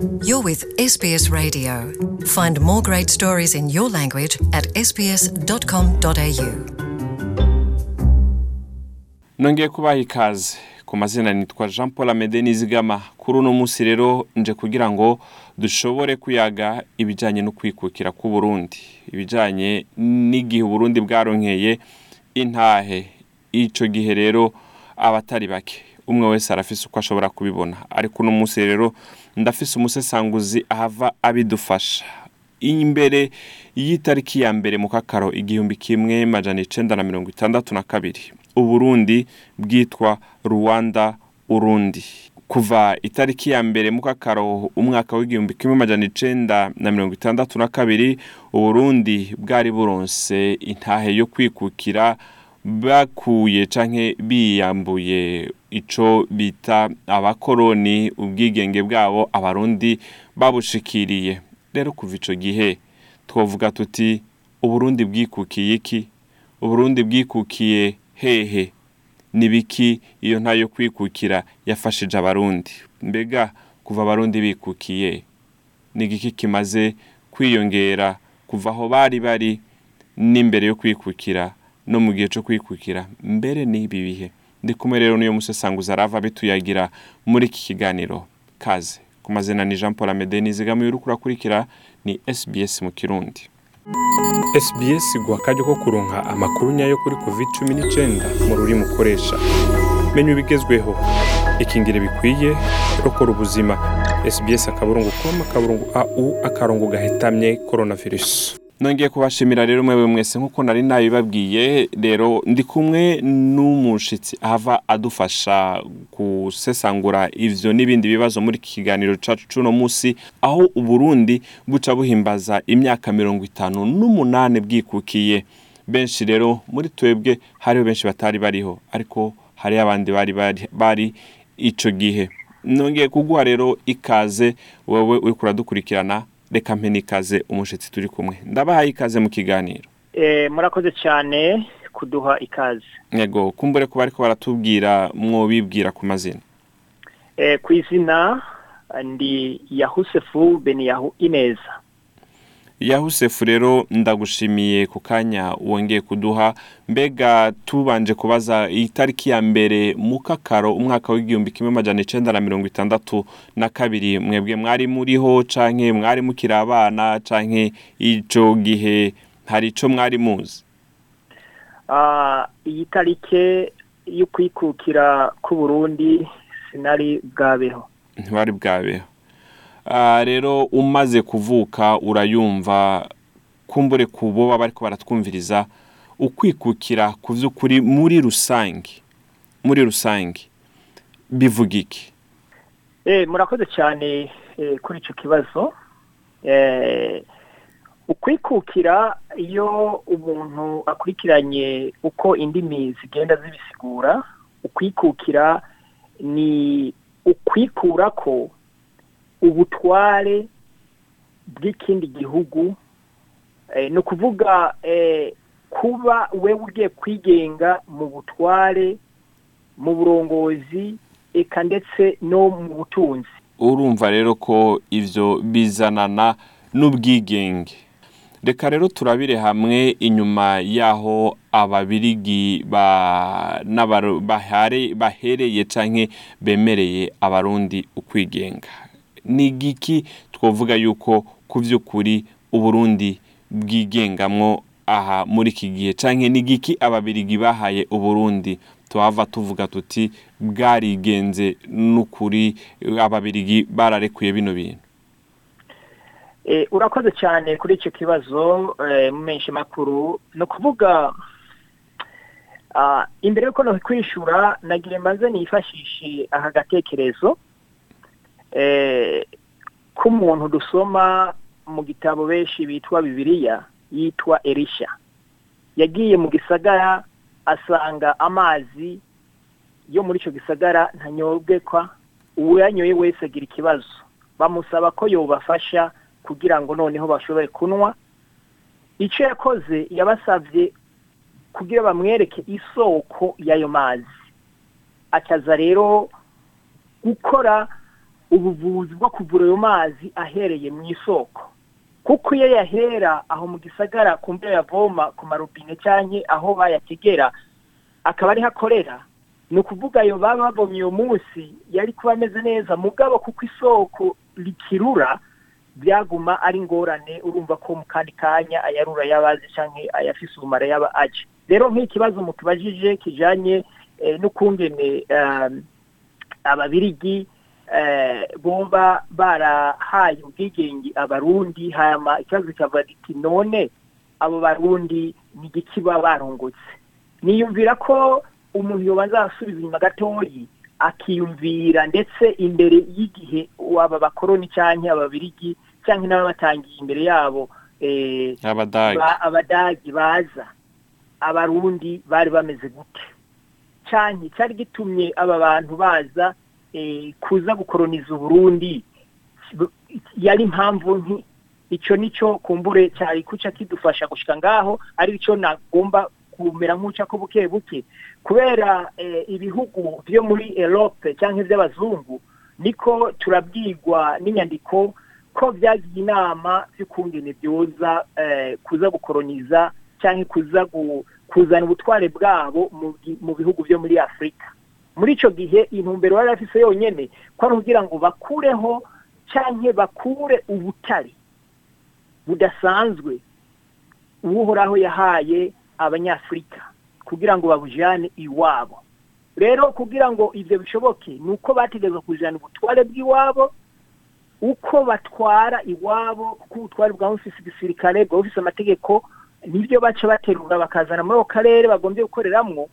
You're with SBS Radio. Find more great stories in your language at sbs.com.au. nongeye kubaha ikaze. Ku mazina nitwa jean paul amede nizigama kuri uno munsi rero nje kugira ngo dushobore kuyaga ibijyanye no kwikukira k'u Burundi ibijyanye n'igihe uburundi bwaronkeye intahe icyo gihe rero abatari bake. Umwe wese arafise uko ashobora kubibona. Ariko uno munsi rero ndafise umusesanguzi ahava abidufasha. Imbere y'itariki ya mbere mu kakaro igihumbi kimwe majana icenda na mirongo itandatu na kabiri. Uburundi bwitwa rwanda urundi. Kuva itariki ya mbere mu kakaro umwaka w'igihumbi kimwe majana icenda na mirongo itandatu na kabiri uburundi bwari buronse intahe yo kwikukira bakuye canke biyambuye ico bita abakoroni ubwigenge bwabo abarundi babushikiriye. Rero kuva ico gihe twovuga tuti uburundi bwikukiye iki? Uburundi bwikukiye hehe? Nibiki iyo ntayo kwikukira yafashije abarundi? Mbega kuva abarundi bikukiye ni igiki kimaze kwiyongera kuva aho bari bari n'imbere yo kwikukira? No mu gihe cyo kwikukira. Mbere n'ibi bihe. Ndi kumwe rero n'iyo musesanguza arava bituyagira muri iki kiganiro. Kaze. Ku mazina ni jean paul amede nizigamiye uri kurakurikira. Ni sbs mu kirundi. SBS iguha akaryo ko kuronka amakuru nyayo kuri covid cumi n'icyenda mu rurimi ukoresha. Menya ibigezweho ikingire bikwiye rokora ubuzima. SBS akaburungu com akaburungu au akarongo gahetamye coronavirus. Nongeye kubashimira rero mwewe mwese nk'uko nari nabibabwiye rero ndi kumwe n'umushitsi ahava adufasha gusesangura ivyo n'ibindi bibazo muri kiganiro cacu c'uno musi aho uburundi buca buhimbaza imyaka mirongo itanu n'umunani bwikukiye. Benshi rero muri twebwe hariho benshi batari bariho ariko hariho abandi bari bari, ico gihe. Nongeye kuguha rero ikaze wewe uriko uradukurikirana reka mpe n'ikaze umushitsi turi kumwe. Ndabahaye ikaze mu kiganiro. Eh, murakoze cyane kuduha ikaze. Yego kumbure ko bariko baratubwira mwobibwira ku mazina. Eh, ku izina ndi yahusefu beniyahu ineza. Yahusefu rero ndagushimiye ku kanya wongeye kuduha. Mbega tubanje kubaza itariki ya mbere mu kakaro umwaka w'igihumbi kimwe majana icenda na mirongo itandatu na kabiri. Mwebwe mwari muriho canke mwari mukiri abana canke ico gihe hari ico mwari muzi? Ah, iyi tarike yo kwikukira k'u Burundi sinari bwabeho. Ntibari bwabeho. Rero umaze kuvuka urayumva kumbure ku bo baba bariko baratwumviriza ukwikukira ku vy'ukuri muri rusange. Muri rusange. Bivuga iki? Eh, murakoze cyane eh, kuri icyo kibazo. Eh, ukwikukira iyo umuntu akurikiranye uko indimi zigenda zibisigura ukwikukira ni ukwikura ko ubutware bw'ikindi gihugu eh, ni ukuvuga eh, kuba wewe ugiye kwigenga mu butware mu burongozi eka ndetse no mu butunzi. Urumva rero ko ivyo bizanana n'ubwigenge. Reka rero turabire hamwe inyuma y'aho ababirigi bahereye canke bemereye abarundi ukwigenga. Ni igiki twovuga yuko ku vy'ukuri uburundi bwigengamwo aha muri iki gihe. Canke ni igiki ababirigi bahaye uburundi. Tuhava tuvuga tuti bwarigenze n'ukuri ababirigi bararekuye bino bintu. Eh, urakoze cyane kuri icyo kibazo mu menshi makuru. Ni ukuvuga imbere y'uko no kwishura nagira mbanze nifashishe aka gatekerezo. K'umuntu dusoma mu gitabo benshi bitwa bibiliya yitwa elisha. Yagiye mu gisagara asanga amazi yo muri icyo gisagara ntanyobwekwa uwayanyoye wese agira ikibazo. Bamusaba ko yobafasha kugira ngo noneho bashobore kunywa. Icyo yakoze yabasabye kugira bamwereke isoko y'ayo mazi. Akaza rero gukora ubuvuzi bwo kuvura ayo mazi ahereye mu isoko. Kuko iyo yahera aho mu gisagara ku mbere yavoma ku marobine cyangwa aho bayategera akaba ariho akorera. Ni ukuvuga ayo baba bavomye uwo munsi yari kuba ameze neza mugabo kuko isoko rikirura byaguma ari ingorane urumva ko mu kandi kanya ayarura yabazi cyangwa ayafise ubumara yaba aje. Rero nk'ikibazo mutubajije kijanye n'ukungene ababirigi boba barahaye ubwigenge abarundi hama ikibazo kikavuga giti none abo barundi ni igiki baba barungutse? Niyumvira ko umuntu yobanza arasubiza inyuma gatoyi akiyumvira ndetse imbere y'igihe aba bakoroni cyangwa ababirigi cyangwa n'ababatangiye imbere yabo abadagi. baza abarundi bari bameze gute? Cyane cyari gitumye aba bantu baza kuza gukoroniza uburundi yari impamvu icyo ni cyo kumbure cyari kuca kidufasha gushyika ngaho ari cyo nagomba kumera nk'uca ko buke buke. Kubera ibihugu byo muri erope cyangwa iby'abazungu niko turabwirwa n'inyandiko ko byagiye inama by'ukungene byoza kuza gukoroniza cyangwa kuza kuzana ubutware bwabo mu bihugu byo muri afurika muri icyo gihe intumbero bari bafise yonyine ko ari ukugira ngo bakureho cyangwa bakure ubutare budasanzwe uhoraho yahaye abanyafurika kugira ngo babujyane iwabo. Rero kugira ngo ibyo bishoboke ni uko bategereza kujyana ubutware bw'iwabo uko batwara iwabo kuko ubutware bwa ofisi gisirikare bwa ofisi amategeko ni byo baca baterura bakazana muri ako karere bagombye gukoreramo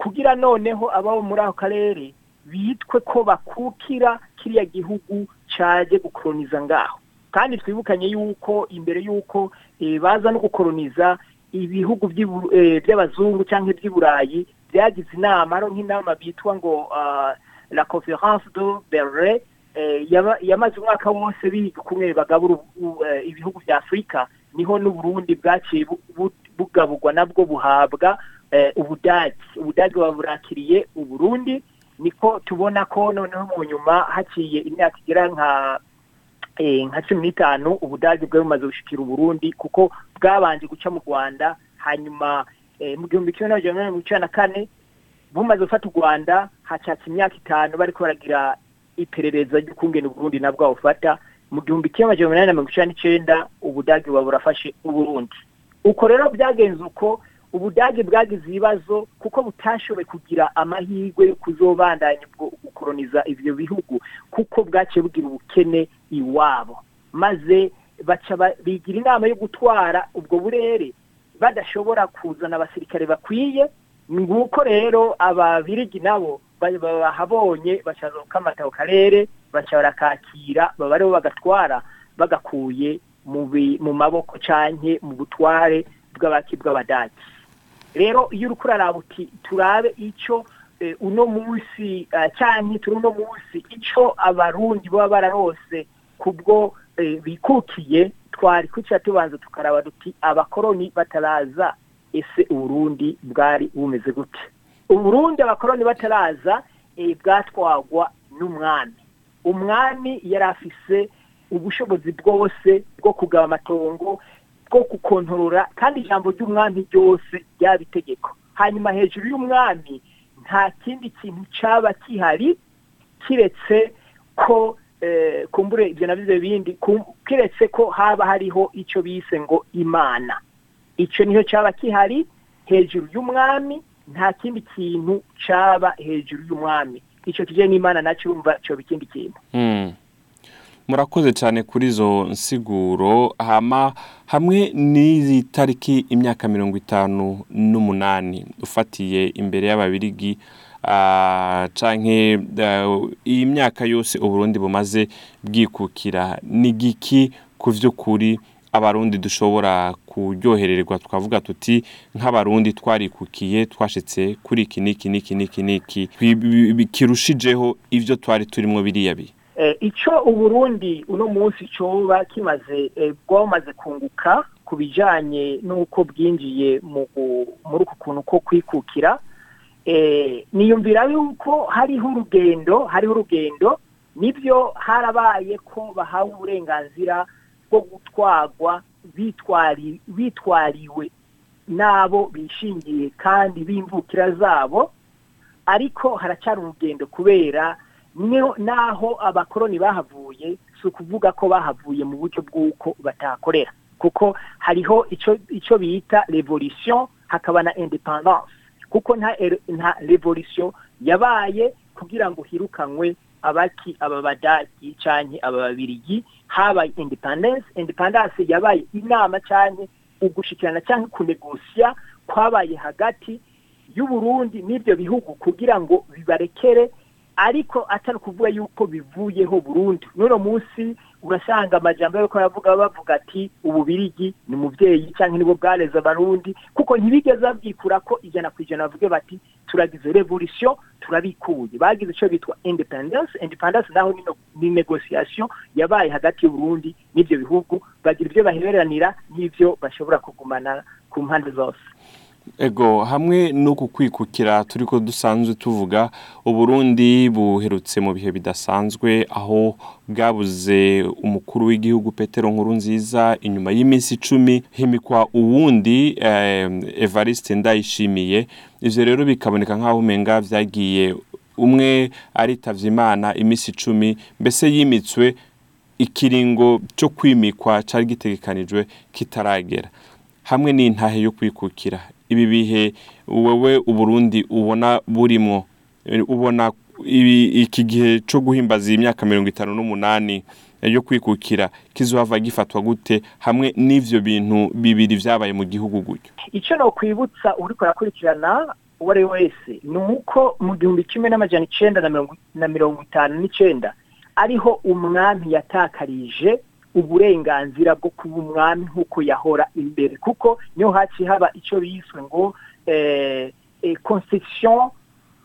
kugira noneho ababo muri ako karere bitwe ko bakukira kiriya gihugu cyaje gukoroniza ngaho. Kandi twibukanye yuko imbere y'uko baza no gukoroniza ibihugu by'abazungu cyangwa iby'iburayi byagize inama ari nk'inama bitwa ngo la conference de berre yamaze umwaka wose biga kumwe bagabura ibihugu bya afurika ni ho n'uburundi bwaciye bugaburwa nabwo buhabwa ubudage ubudage burakiriye uburundi niko tubona ko noneho mu nyuma haciye imyaka igera nka nka cumi n'itanu ubudage bwari bumaze gushikira uburundi kuko bwabanje guca mu rwanda. Hanyuma mu gihumbi kimwe n'amajana mirongo icyenda na kane bumaze gufata u rwanda hacatse imyaka itanu bariko baragira iperereza ry'ukungene uburundi nabwo bufata. Mu gihumbi kimwe amajana umunani na mirongo icyenda n'icenda ubudage buba burafashe uburundi uko rero byagenze uko ubudage bwagize ibibazo kuko butashoboye kugira amahirwe yo kuzobandanya gukoroniza ibyo bihugu kuko bwaciye bugira ubukene iwabo. Maze bigira inama yo gutwara ubwo burere badashobora kuzana abasirikare bakwiye. Nguko rero ababirigi nabo bahabonye bacaza gukamata ku karere barakakira baba ari bo bagatwara bagakuye mu maboko canke mu butware bw'abadage rero iyo uri kuraraba uti turabe icyo uno munsi cyane turi uno munsi icyo abarundi baba bararose kubwo bikukiye twari kuca tubanza tukaraba duti abakoroni bataraza ese uburundi bwari bumeze gute? Uburundi abakoroni bataraza bwatwagwa n'umwami. Umwami yari afise ubushobozi bwose bwo kugaba amatongo bwo gukontorora kandi ijambo ry'umwami ryose ryaba itegeko. Hanyuma hejuru y'umwami nta kindi kintu cyaba gihari kiretse ko kumbure ibyo na byo bindi kiretse ko haba hariho icyo bise ngo imana. Icyo ni ho cyaba gihari hejuru y'umwami nta kindi kintu cyaba hejuru y'umwami. Icyo kijyanye n'imana na cyo urumva cyoba ikindi kintu. Murakoze cyane kuri izo nsiguro. Hama hamwe n'izi tariki imyaka mirongo itanu n'umunani ufatiye imbere y'ababirigi canke iyi myaka yose uburundi bumaze bwikukira. Ni giki ku by'ukuri abarundi dushobora kuryohererwa? Twavuga tuti nk'abarundi twarikukiye twashitse kuri iki n'iki n'iki n'iki n'iki. Kirushijeho ibyo twari turimo biriya bihe icyo uburundi uno munsi cyoba kimaze bwamaze kunguka ku bijyanye n'uko bwinjiye muri uku kuntu ko kwikukira niyumvira yuko hariho urugendo hariho urugendo ni byo harabaye ko bahawe uburenganzira bwo gutwarwa bitwari bitwariwe n'abo bishingiye kandi b'imvukira zabo ariko haracyari urugendo kubera naho abakoroni bahavuye si ukuvuga ko bahavuye mu buryo bw'uko batakorera. Kuko hariho icyo bita revolution hakaba na independence kuko nta er- revolution yabaye kugira ngo hirukanwe abaki aba badagi canke aba babirigi. Habaye independence independence yabaye inama canke ugushikirana canke kunegosya kwabaye hagati y'uburundi n'ibyo bihugu kugira ngo bibarekere ariko atari ukuvuga yuko bivuyeho burundu. N'uno munsi urasanga amajambo yuko baravuga bavuga ati ububirigi ni umubyeyi cyangwa nibo bwareze abarundi kuko ntibigeze babyikura ko ijana ku ijana bavuge bati turagize revolution turabikuye. Bagize icyo bitwa independence independence naho ni negotiation yabaye hagati y'uburundi n'ibyo bihugu bagira ibyo bahereranira n'ibyo bashobora kugumana ku mpande zose. Ego hamwe n'uku kwikukira turi ko dusanzwe tuvuga uburundi buherutse mu bihe bidasanzwe aho bwabuze umukuru w'igihugu petero nkuru nziza inyuma y'iminsi icumi himikwa uwundi evariste ndayishimiye. Ivyo rero bikaboneka nk'aho umenga vyagiye umwe aritavye imana iminsi icumi mbese yimitswe ikiringo cyo kwimikwa cari gitegekanijwe kitaragera. Hamwe n'intahe yo kwikukira. Ibi bihe wowe uburundi ubona burimwo ubona iki gihe cyo guhimbaza iyi myaka mirongo itanu n'umunani eh, yo kwikukira kizohava gifatwa gute hamwe n'ivyo bintu bibiri vyabaye mu gihugu gutyo? Icyo nokwibutsa uriko arakurikirana uwo ari we wese ni uko mu gihumbi kimwe n'amajana icenda na mirongo itanu n'icenda ariho umwami yatakarije uburenganzira bwo kuba umwami nk'uko yahora imbere. Kuko ni ho haciye haba icyo biswe ngo eh, eh, constitution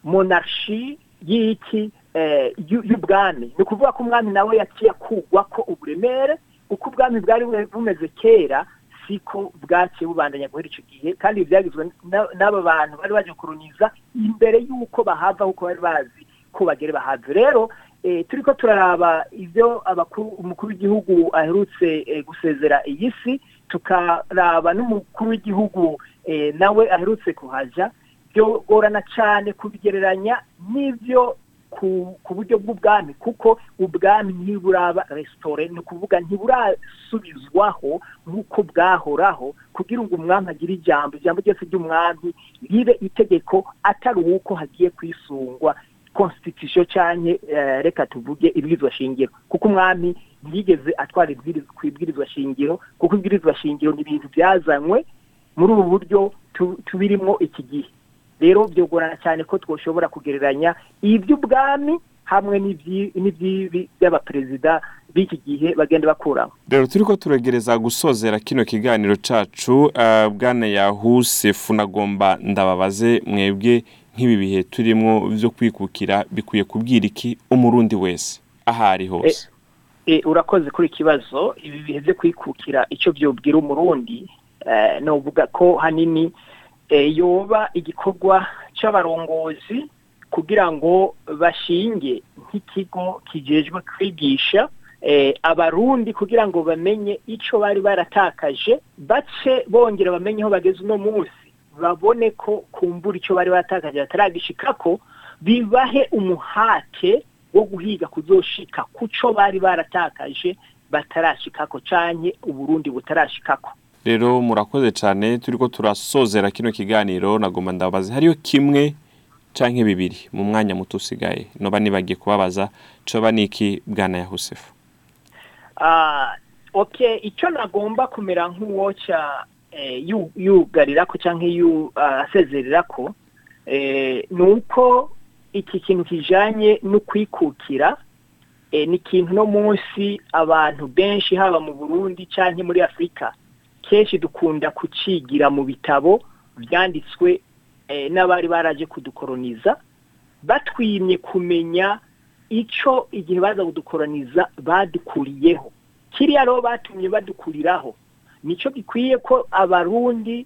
monarchie y'iki eh, y'u- y'ubwami. Ni ukuvuga ko umwami nawe yaciye akugwa ko uburemere uko ubwami bwari bu- bumeze kera siko bwaciye bubandanya guhera icyo gihe. Kandi byagizwe na- n'aba bantu bari baje kuruniza imbere y'uko bahava kuko bari bazi ko bagere bahave rero eh, turiko turaraba ivyo abakuru umukuru w'igihugu aherutse eh, gusezera iyi si tukaraba n'umukuru w'igihugu eh, nawe aherutse kuhaja. Byogorana cyane kubigereranya n'ibyo ku, buryo bw'ubwami kuko ubwami ntiburaba restore ni ukuvuga ntiburasubizwaho nk'uko bwahoraho kugira ngo umwami agire ijambo ijambo ryose ry'umwami ribe itegeko atari uko hagiye kwisungwa. Constitution cyane reka tuvuge ibwirizwa shingiro. Kuko umwami ntiyigeze atwara ku ibwirizwa shingiro kuko ibwirizwa shingiro ni ibintu byazanywe muri ubu buryo tu- tubirimo iki gihe. Rero byogorana cyane ko twoshobora kugereranya iby'ubwami hamwe n'ibyi- n'iby'ibi by'abaperezida b'iki gihe bagenda bakuramo rero turi ko turegereza gusozera kino kiganiro cacu uh, bwana yahusefu nagomba ndababaze mwebwe nk'ibi bihe turimwo vyo kwikukira bikwiye kubwira iki umurundi wese? Ahari hose. E, urakoze kuri ikibazo ibi bihe byo kwikukira icyo byobwira umurundi eh, novuga ko hanini eh, yoba igikorwa c'abarongozi kugira ngo bashinge nk'ikigo kijejwe kwigisha eh, abarundi kugira ngo bamenye ico bari baratakaje bace bongera bamenye aho bageze uno munsi. Babone ko kumbura ico bari baratakaje bataragishikako bibahe umuhate wo guhiga kuzoshika kuco bari baratakaje batarashikako canke uburundi butarashikako. Rero murakoze cyane turi ko turasozera kino kiganiro nagomba ndababaze hariyo kimwe canke bibiri mu mwanya muto usigaye. Noba nibagiye kubabaza coba niki bwana yahusefu? Ah, okay icyo nagomba kumera nk'uwoca eh, yu- yugarirako canke yu ah, asezererako eh, ni uko iki kintu kijanye no kwikukira eh, ni ikintu no munsi abantu benshi haba mu burundi canke muri afurika kenshi dukunda kucigira mu bitabo byanditswe n'abari baraje kudukoroniza batwimye kumenya ico igihe baza kudukoroniza badukuriyeho. Kiriya rero batumye badukuriraho. Nico gikwiye ko abarundi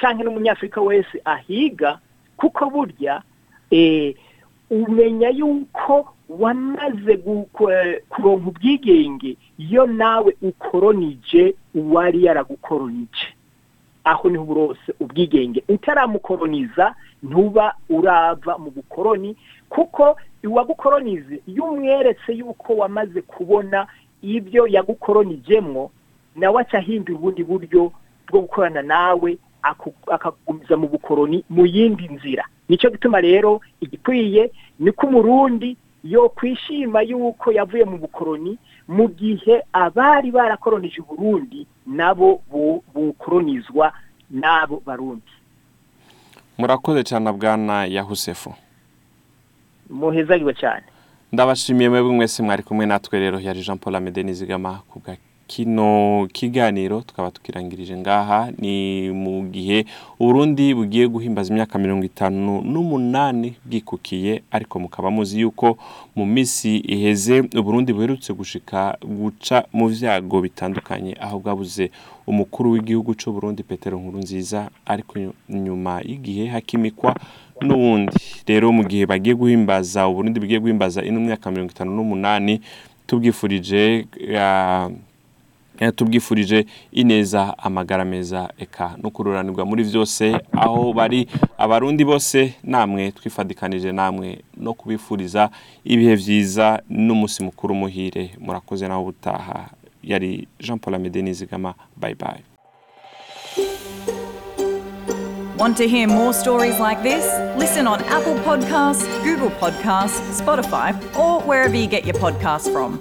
canke n'umunyafurika wese ahiga kuko burya eh, umenya yuko wamaze kuronka ubwigenge iyo nawe ukoronije uwari yaragukoronije. Aho ni ho uburose ubwigenge. Utaramukoroniza ntuba urava mu bukoroni kuko uwagukoronize iyo umweretse yuko wamaze kubona ibyo yagukoronijemwo nawe aca ahindura ubundi buryo bwo gukorana nawe akagumiza mu bukoroni mu yindi nzira. Nicyo gituma rero igikwiye ni ko umurundi yo kwishima yuko yavuye mu bukoroni mu gihe abari barakoronije uburundi nabo bu- bukoronizwa n'abo barundi. Murakoze cyane bwana yahusefu. Muhezagirwe cyane. Ndabashimiye mwebwe mwese mwari kumwe natwe rero. Yari jean paul amede nizigama ku bwa kino kiganiro tukaba tukirangirije ngaha ni mu gihe uburundi bugiye guhimbaza imyaka mirongo itanu n'umunani bwikukiye ariko mukaba muzi yuko mu minsi iheze uburundi buherutse gushika guca mu vyago bitandukanye. Aho bwabuze umukuru w'igihugu c'uburundi petero nkuru nziza ariko nyuma y'igihe hakimikwa n'ubundi rero mu gihe bagiye guhimbaza uburundi bugiye guhimbaza ino myaka mirongo itanu n'umunani tubwifurije ah, tubwifurije ineza amagara meza eka no kururanirwa muri byose. Aho bari abarundi bose namwe twifadikanije namwe no kubifuriza ibihe byiza n'umunsi mukuru muhire. Murakoze naho ubutaha. Yari jean paul amede nizigama bye bye. Want to hear more stories like this? Listen on Apple Podcasts, Google Podcasts, Spotify, or wherever you get your podcasts from.